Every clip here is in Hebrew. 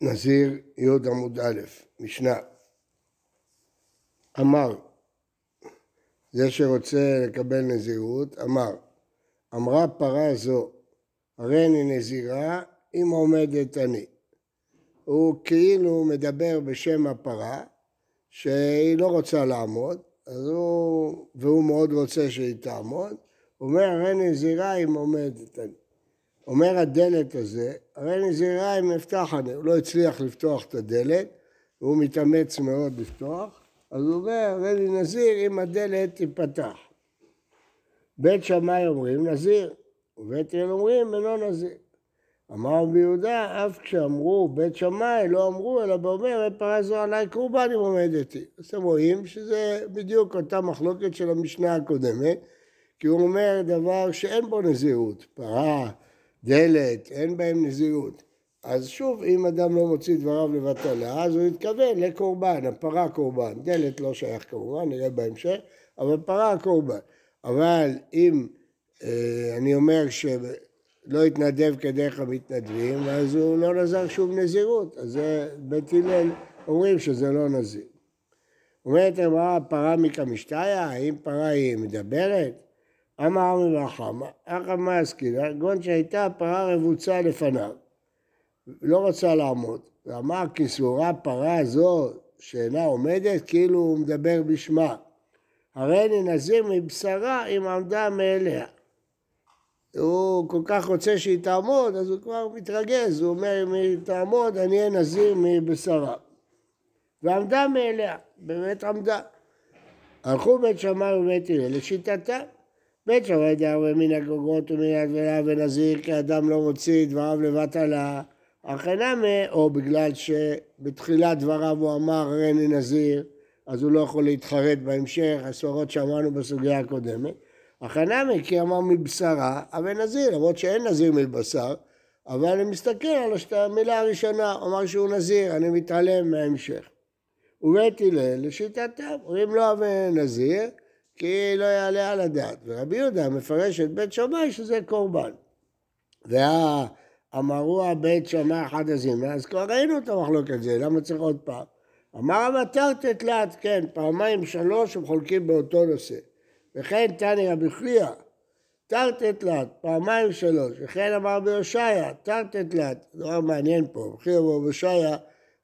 נזיר י' עמוד א', משנה. אמר, זה שרוצה לקבל נזירות, אמר, אמרה פרה זו, הרי אני נזירה אם עומדת אני. הוא כאילו מדבר בשם הפרה, שהיא לא רוצה לעמוד, אז הוא, והוא מאוד רוצה שהיא תעמוד, הוא אומר, הרי נזירה אם עומדת אני. אומר הדלת הזה, הרי נזירה אם נפתח הוא לא הצליח לפתוח את הדלת, והוא מתאמץ מאוד לפתוח, אז הוא אומר, הרי לי נזיר אם הדלת תיפתח. בית שמאי אומרים נזיר, ובית הלל אומרים אינו נזיר. אמר רבי יהודה, אף כשאמרו בית שמאי, לא אמרו, אלא באומר, פרה זו עליי קורבן אם עומדתי. אז אתם רואים שזה בדיוק אותה מחלוקת של המשנה הקודמת, כי הוא אומר דבר שאין בו נזירות. פרה, דלת, אין בהם נזירות. אז שוב, אם אדם לא מוציא דבריו לבטלה, אז הוא יתכוון לקורבן, הפרה קורבן. דלת לא שייך כמובן, נראה בהמשך, אבל פרה קורבן. אבל אם אה, אני אומר שלא יתנדב כדרך המתנדבים, אז הוא לא נזר שום נזירות. אז זה בית הלל אומרים שזה לא נזיר. אומרת אמרה פרה מקמשתיה, האם פרה היא מדברת? אמר מלחמה, אחא מה עסקינא, גון שהייתה פרה רבוצה לפניו, לא רצה לעמוד, ואמר כי סבורה פרה זו שאינה עומדת, כאילו הוא מדבר בשמה. הרי אני נזיר מבשרה אם עמדה מאליה. הוא כל כך רוצה שהיא תעמוד, אז הוא כבר מתרגז, הוא אומר אם היא תעמוד אני אהיה נזיר מבשרה. ועמדה מאליה, באמת עמדה. הלכו בית שמאי ובית הלל לשיטתה. בית שמאי דאמרי מן הגוגות ומן הדבלה ונזיר כי אדם לא מוציא דבריו לבטלה אחינמי או בגלל שבתחילת דבריו הוא אמר הרי אני נזיר אז הוא לא יכול להתחרט בהמשך, הסברות שאמרנו בסוגיה הקודמת. הכנמי כי אמר מבשרה, אבל נזיר, למרות שאין נזיר מבשר, אבל אני מסתכל על המילה הראשונה, אמר שהוא נזיר, אני מתעלם מההמשך. ובית הלל לשיטתם, אומרים לא אבי נזיר, כי לא יעלה על הדעת. ורבי יהודה מפרש את בית שמאי שזה קורבן. ואמרו הבית שמאי אחד הזימה, אז כבר ראינו את המחלוקת הזה, למה צריך עוד פעם? אמר המטרת תלת, כן, פעמיים שלוש הם חולקים באותו נושא. וכן תניא רבי חייא, תרתי תלת, פעמיים שלוש, וכן אמר ביושעיה, תרתי תלת, דבר מעניין פה, רבי חייא וביושעיה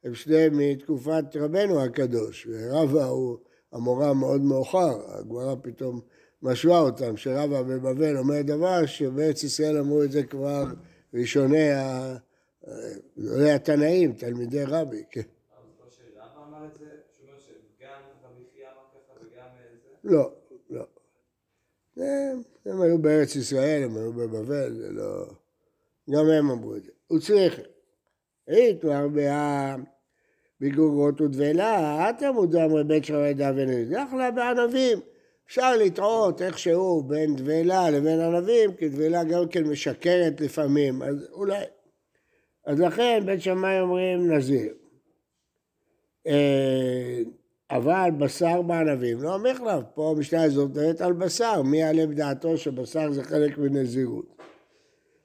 הם שניהם מתקופת רבנו הקדוש, ורבא הוא המורה מאוד מאוחר, הגמרא פתאום משווה אותם, שרבא בבבל אומר דבר שבארץ ישראל אמרו את זה כבר ראשוני התנאים, תלמידי רבי, כן. לא, לא. הם היו בארץ ישראל, הם היו בבבל, זה לא... גם הם אמרו את זה. הוא צריך. כבר בגוגות ודבלה, אתה מודע בית שמאי דאבן לה בענבים. אפשר לטעות איכשהו בין דבלה לבין ענבים, כי דבלה גם כן משקרת לפעמים, אז אולי. אז לכן בית שמאי אומרים נזיר. אה, אבל בשר בענבים לא המחלף, פה המשנה הזאת מדברת על בשר, מי יעלה בדעתו שבשר זה חלק מנזירות.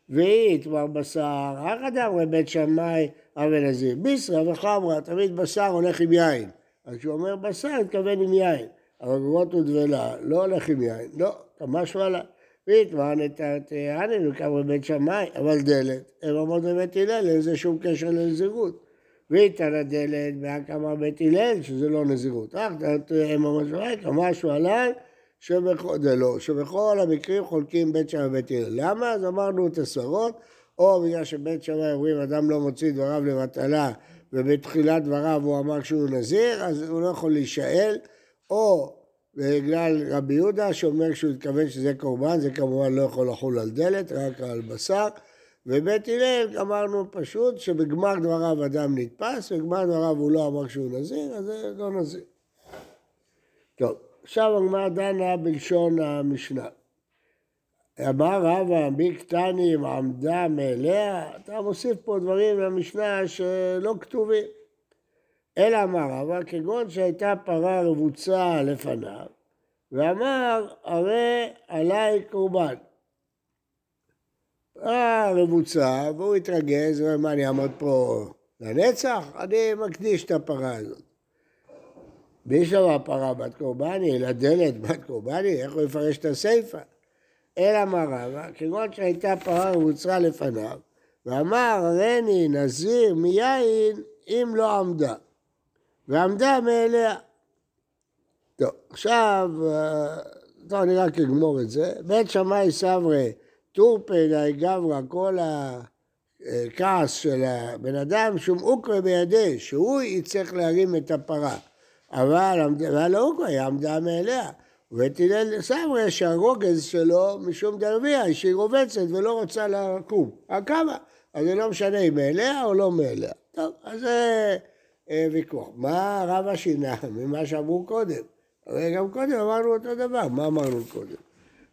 והיא כבר בשר, אך אדם בית שמאי אבל נזיר. ביסרא וחמרא, תמיד בשר הולך עם יין. אז כשהוא אומר בשר, התכוון עם יין. אבל גרות ודבלה לא הולך עם יין, לא, כמה לה. והתמען את הענן וכמה בית שמאי, אבל דלת, הם עמוד בבית הלל, אין לזה שום קשר לנזירות. ואיתן הדלת בהקמה בית הלל, שזה לא נזירות. אך הם ממש רואה כמה שהוא עליי, שבכל, זה לא, שבכל המקרים חולקים בית שמאי ובית הלל. למה? אז אמרנו את הסברות, או בגלל שבית שמאי אומרים אדם לא מוציא דבריו לבטלה ובתחילת דבריו הוא אמר שהוא נזיר, אז הוא לא יכול להישאל, או בגלל רבי יהודה שאומר שהוא התכוון שזה קורבן, זה כמובן לא יכול לחול על דלת, רק על בשר. ובית הלל אמרנו פשוט שבגמר דבריו אדם נתפס, ובגמר דבריו הוא לא אמר שהוא נזיר, אז זה לא נזיר. טוב, עכשיו הגמרא דנה בלשון המשנה. אמר רבא, מי קטני אם עמדה מאליה, אתה מוסיף פה דברים למשנה שלא כתובים. אלא אמר רבא, כגון שהייתה פרה רבוצה לפניו, ואמר, הרי עליי קורבן. פרה רבוצה, והוא התרגז, הוא אמר, מה אני אעמוד פה לנצח, אני מקדיש את הפרה הזאת. מי שמע פרה בת קורבני, אלא דלת בת קורבני, איך הוא יפרש את הסיפא? אלא מה רבה, כגון שהייתה פרה ומוצרה לפניו, ואמר הריני נזיר מיין אם לא עמדה, ועמדה מאליה. טוב, עכשיו, אה, טוב, אני רק אגמור את זה. בית שמאי סברי, טורפדאי גברא, כל הכעס של הבן אדם, שום אוקרה בידי, שהוא יצטרך להרים את הפרה. אבל, ועל האוקרה היא עמדה מאליה. ותילל סברי שהרוגז שלו משום דרביה, שהיא רובצת ולא רוצה לקום. הקמה. אז זה לא משנה אם מאליה או לא מאליה. טוב, אז זה אה, ויכוח. מה רבא שינה ממה שאמרו קודם? הרי גם קודם אמרנו אותו דבר, מה אמרנו קודם?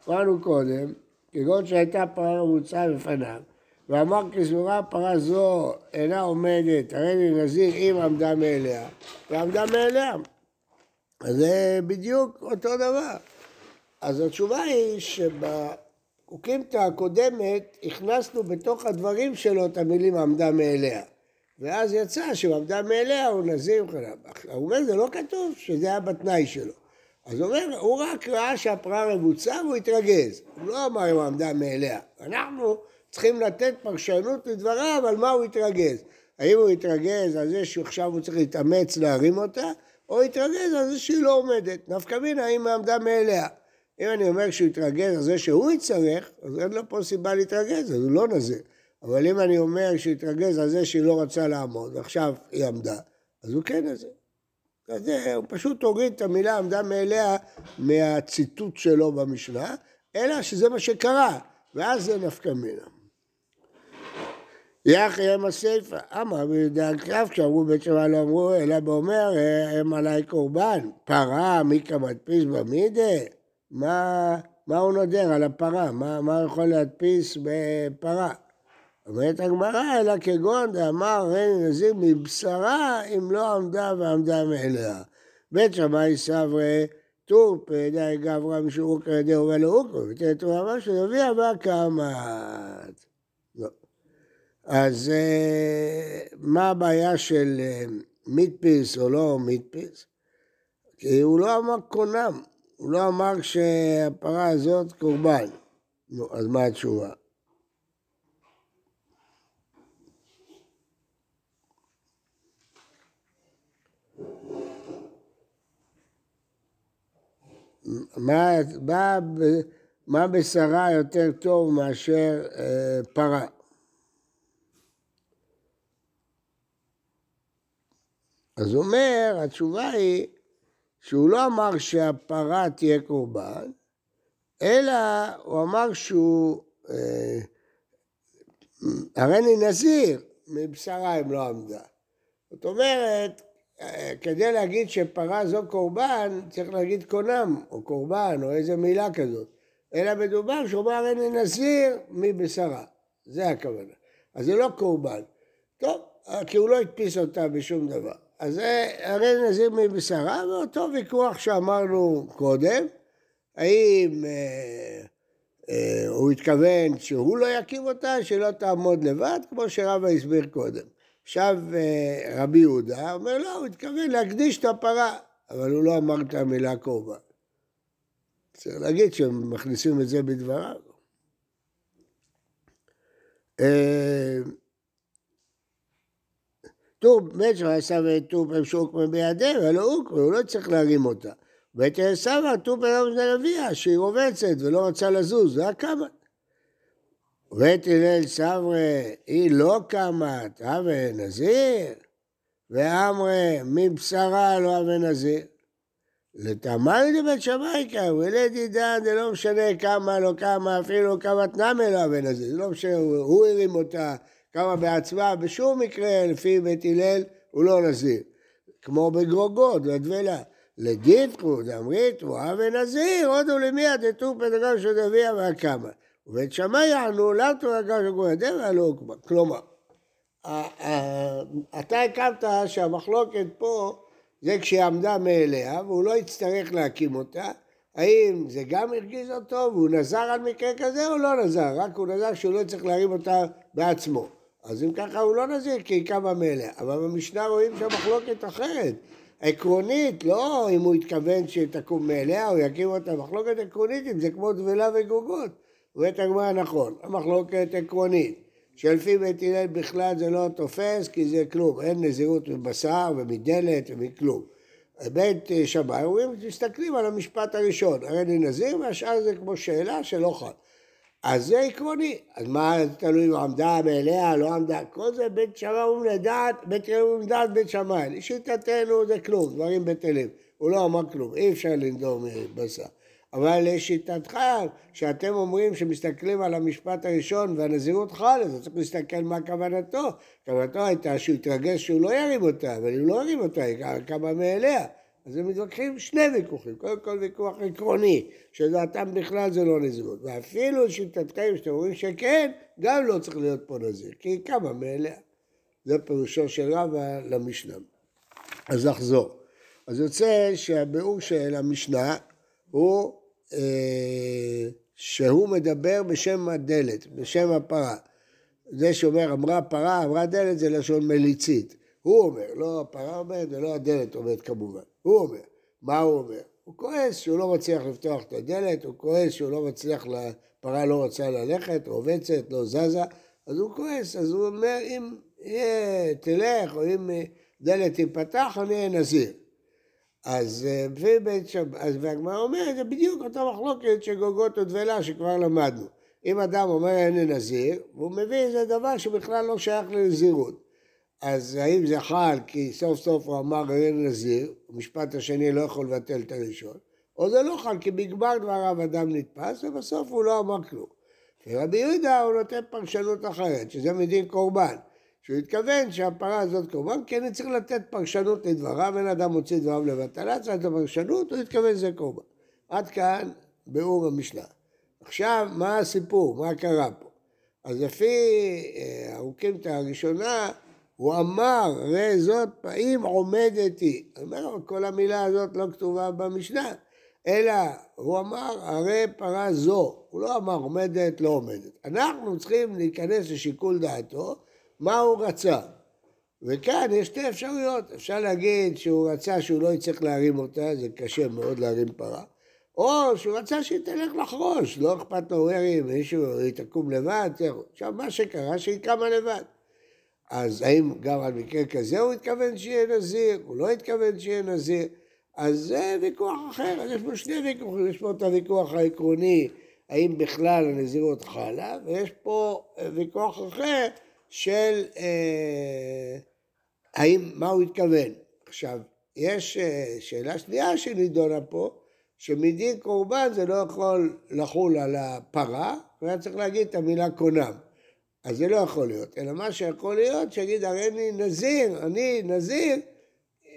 אמרנו קודם, כגון שהייתה פרה ממוצעה בפניו, ואמר כסבורה פרה זו אינה עומדת, הרי נזיר אם עמדה מאליה, ועמדה מאליה. אז זה בדיוק אותו דבר. אז התשובה היא שבקוקימתא הקודמת הכנסנו בתוך הדברים שלו את המילים עמדה מאליה. ואז יצא שהוא עמדה מאליה הוא נזיר וכן הוא אומר, זה לא כתוב שזה היה בתנאי שלו. אז הוא אומר, הוא רק ראה שהפרה רבוצה והוא התרגז. הוא לא אמר אם עמדה מאליה. אנחנו צריכים לתת פרשנות לדבריו על מה הוא התרגז. האם הוא התרגז על זה שעכשיו הוא צריך להתאמץ להרים אותה, או התרגז על זה שהיא לא עומדת. נפקא מינה היא עמדה מאליה. אם אני אומר שהוא התרגז על זה שהוא יצטרך, אז אין לו פה סיבה להתרגז, אז הוא לא נזיר. אבל אם אני אומר שהוא התרגז על זה שהיא לא רצה לעמוד, ועכשיו היא עמדה, אז הוא כן נזיר. אז הוא פשוט הוריד את המילה עמדה מאליה מהציטוט שלו במשנה, אלא שזה מה שקרה, ואז זה נפקא מינה. יחי הם הסיפא, אמר בידי הקרב כשאמרו בית שמע לא אמרו אלא באומר הם עליי קורבן, פרה מיקה מדפיס במידה? מה, מה הוא נודר על הפרה? מה, מה הוא יכול להדפיס בפרה? אומרת הגמרא, אלא כגון דאמר רני נזיר מבשרה אם לא עמדה ועמדה מאליה. בית שמאי סברי טור פדאי גברא משום כרדי ולא אוקרו, ותראה הוא אמר שנביא הבא קמת. אז אה, מה הבעיה של אה, מידפיס או לא מידפיס? כי הוא לא אמר קונם, הוא לא אמר שהפרה הזאת קורבן. נו, אז מה התשובה? מה, מה, מה בשרה יותר טוב מאשר אה, פרה? אז אומר, התשובה היא שהוא לא אמר שהפרה תהיה קורבן, אלא הוא אמר שהוא, אה, הרי אני נזיר מבשרה אם לא עמדה. זאת אומרת, כדי להגיד שפרה זו קורבן, צריך להגיד קונם, או קורבן, או איזה מילה כזאת. אלא מדובר שהוא אמר הרי נזיר מבשרה. זה הכוונה. אז זה לא קורבן. טוב, כי הוא לא הדפיס אותה בשום דבר. אז זה הרי נזיר מבשרה, ואותו ויכוח שאמרנו קודם, האם אה, אה, הוא התכוון שהוא לא יקים אותה, שלא תעמוד לבד, כמו שרבא הסביר קודם. עכשיו אה, רבי יהודה אומר, לא, הוא התכוון להקדיש את הפרה, אבל הוא לא אמר את המילה קורבן. צריך להגיד שהם מכניסים את זה בדבריו. אה, טוב, בית שמאי סבא טוב הם שוק בידיהם, אבל הוא לא צריך להרים אותה. בית סבא טוב היום זה נביאה, שהיא רובצת ולא רוצה לזוז, זה הקמת. ובית הלל סברי, היא לא קמת, הווה נזיר, ואמרי מבשרה לא הווה נזיר. לתמל דבית שמאי כאן, ולדי דן, זה לא משנה כמה לא כמה, אפילו כמה תנמה לא הווה נזיר, זה לא משנה, הוא הרים אותה, כמה בעצמה, בשום מקרה, לפי בית הלל, הוא לא נזיר. כמו בגרוגות, לדבלה. לדיתקו, דאמריתו, הווה נזיר, הודו למי דתו פדגו של דביה והקמה. ובית שמאי יענו, למה אתה רגע שגוי הדבר לא הוקמה? כלומר, אתה הקמת שהמחלוקת פה זה כשהיא עמדה מאליה והוא לא יצטרך להקים אותה, האם זה גם הרגיז אותו והוא נזר על מקרה כזה או לא נזר? רק הוא נזר שהוא לא צריך להרים אותה בעצמו. אז אם ככה הוא לא נזיר קמה מאליה. אבל במשנה רואים שהמחלוקת אחרת. עקרונית, לא אם הוא התכוון שתקום מאליה או יקים אותה, מחלוקת עקרונית אם זה כמו דבלה וגוגות. אומרת הגמרא נכון, המחלוקת עקרונית, שלפי בית הלל בכלל זה לא תופס כי זה כלום, אין נזירות מבשר ומדלת ומכלום. בית שמאי אומרים, מסתכלים על המשפט הראשון, הרי אני נזיר והשאר זה כמו שאלה שלא חל. אז זה עקרוני, אז מה תלוי אם עמדה מאליה, לא עמדה, כל זה בית שמאי אומרים לדעת, בית שמאי אומרים לדעת בית שמאי, לשיטתנו זה כלום, דברים בטלים, הוא לא אמר כלום, אי אפשר לנדור מבשר. אבל לשיטתך, שאתם אומרים שמסתכלים על המשפט הראשון והנזירות חל, אז צריך להסתכל מה כוונתו. כוונתו הייתה שהוא יתרגש שהוא לא ירים אותה, אבל הוא לא ירים אותה, היא קמה מאליה. אז הם מתווכחים שני ויכוחים, קודם כל ויכוח עקרוני, שדעתם בכלל זה לא נזירות, ואפילו לשיטתכם שאתם אומרים שכן, גם לא צריך להיות פה נזיר, כי קמה מאליה. זה פירושו של רבא למשנה. אז נחזור. אז יוצא שהביאור של המשנה הוא אה, שהוא מדבר בשם הדלת, בשם הפרה. זה שאומר אמרה פרה, אמרה דלת זה לשון מליצית. הוא אומר, לא הפרה אומרת ולא הדלת אומרת כמובן. הוא אומר. מה הוא אומר? הוא כועס שהוא לא מצליח לפתוח את הדלת, הוא כועס שהוא לא מצליח, הפרה לא רוצה ללכת, רובצת, לא זזה, אז הוא כועס, אז הוא אומר, אם יהיה, תלך, או אם דלת תיפתח, אני אהיה נזיר. אז שבת, אז והגמרא אומרת, זה בדיוק אותה מחלוקת של גוגות ודבלה שכבר למדנו. אם אדם אומר אין לי נזיר, והוא מביא איזה דבר שבכלל לא שייך לנזירות. אז האם זה חל כי סוף סוף הוא אמר אין נזיר, המשפט השני לא יכול לבטל את הראשון, או זה לא חל כי בגמר דבריו אדם נתפס ובסוף הוא לא אמר כלום. ורבי יהודה הוא נותן פרשנות אחרת, שזה מדין קורבן. שהוא התכוון שהפרה הזאת קורבן, כי אני צריך לתת פרשנות לדבריו, אין אדם מוציא דבריו לבטלה, צריך לתת פרשנות, הוא התכוון שזה קורבן. עד כאן ביאור המשנה. עכשיו, מה הסיפור? מה קרה פה? אז לפי אה, הראשונה, הוא אמר, הרי זאת פעמים עומדת היא. אומר, כל המילה הזאת לא כתובה במשנה, אלא הוא אמר, הרי פרה זו. הוא לא אמר עומדת, לא עומדת. אנחנו צריכים להיכנס לשיקול דעתו מה הוא רצה. וכאן יש שתי אפשרויות, אפשר להגיד שהוא רצה שהוא לא יצטרך להרים אותה, זה קשה מאוד להרים פרה, או שהוא רצה שהיא תלך לחרוש, לא אכפת לו הוא ירים, מישהו, היא תקום לבד, עכשיו מה שקרה שהיא קמה לבד. אז האם גם על מקרה כזה הוא התכוון שיהיה נזיר, הוא לא התכוון שיהיה נזיר, אז זה ויכוח אחר, אז יש פה שני ויכוחים, יש פה את הוויכוח העקרוני, האם בכלל הנזירות חלה, ויש פה ויכוח אחר, של אה, האם, מה הוא התכוון. עכשיו, יש אה, שאלה שנייה שנידונה פה, שמדין קורבן זה לא יכול לחול על הפרה, והיה צריך להגיד את המילה קונם. אז זה לא יכול להיות, אלא מה שיכול להיות, שיגיד הרי אני נזיר, אני נזיר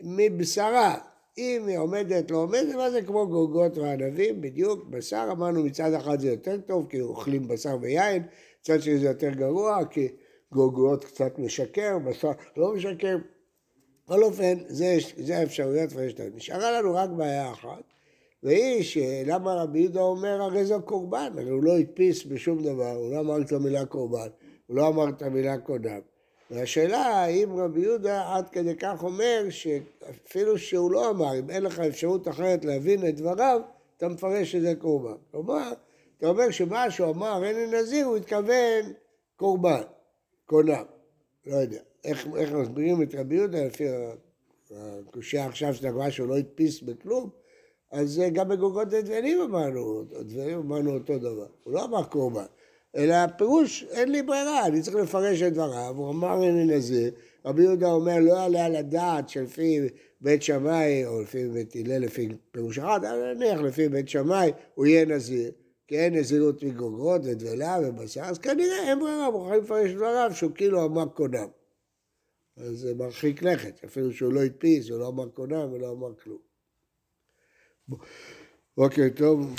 מבשרה. אם היא עומדת, לא עומדת, מה זה כמו גוגות וענבים, בדיוק, בשר אמרנו מצד אחד זה יותר טוב, כי אוכלים בשר ויין, מצד שני זה יותר גרוע, כי גוגות קצת משקר, בשר לא משקר. בכל אופן, זה, זה האפשרויות ויש להם. נשארה לנו רק בעיה אחת, והיא שלמה רבי יהודה אומר הרי זה קורבן, הרי הוא לא הדפיס בשום דבר, הוא לא אמר את המילה קורבן, הוא לא אמר את המילה קודם. והשאלה האם רבי יהודה עד כדי כך אומר שאפילו שהוא לא אמר, אם אין לך אפשרות אחרת להבין את דבריו, אתה מפרש שזה קורבן. כלומר, אתה אומר שמה שהוא אמר אין לי נזיר, הוא התכוון קורבן. קונה, לא יודע. איך, איך מסבירים את רבי יהודה לפי הקושייה עכשיו של הגמרא שהוא לא הדפיס בכלום, אז גם בגוגות הדברים אמרנו, דברים אמרנו אותו דבר. הוא לא אמר קורבן, אלא הפירוש, אין לי ברירה, אני צריך לפרש את דבריו, הוא אמר לי נזיר, רבי יהודה אומר לא יעלה על הדעת שלפי בית שמאי, או לפי בית הלל לפי פירוש אחד, נניח לפי בית שמאי הוא יהיה נזיר. כי אין נזירות מגוגרות ודבלה ובשר, אז כנראה אין ברירה, מוכרחים לפרש דבריו שהוא כאילו אמר קונם. אז זה מרחיק לכת, אפילו שהוא לא הדפיס, הוא לא אמר קונם ולא אמר כלום. בוקר טוב.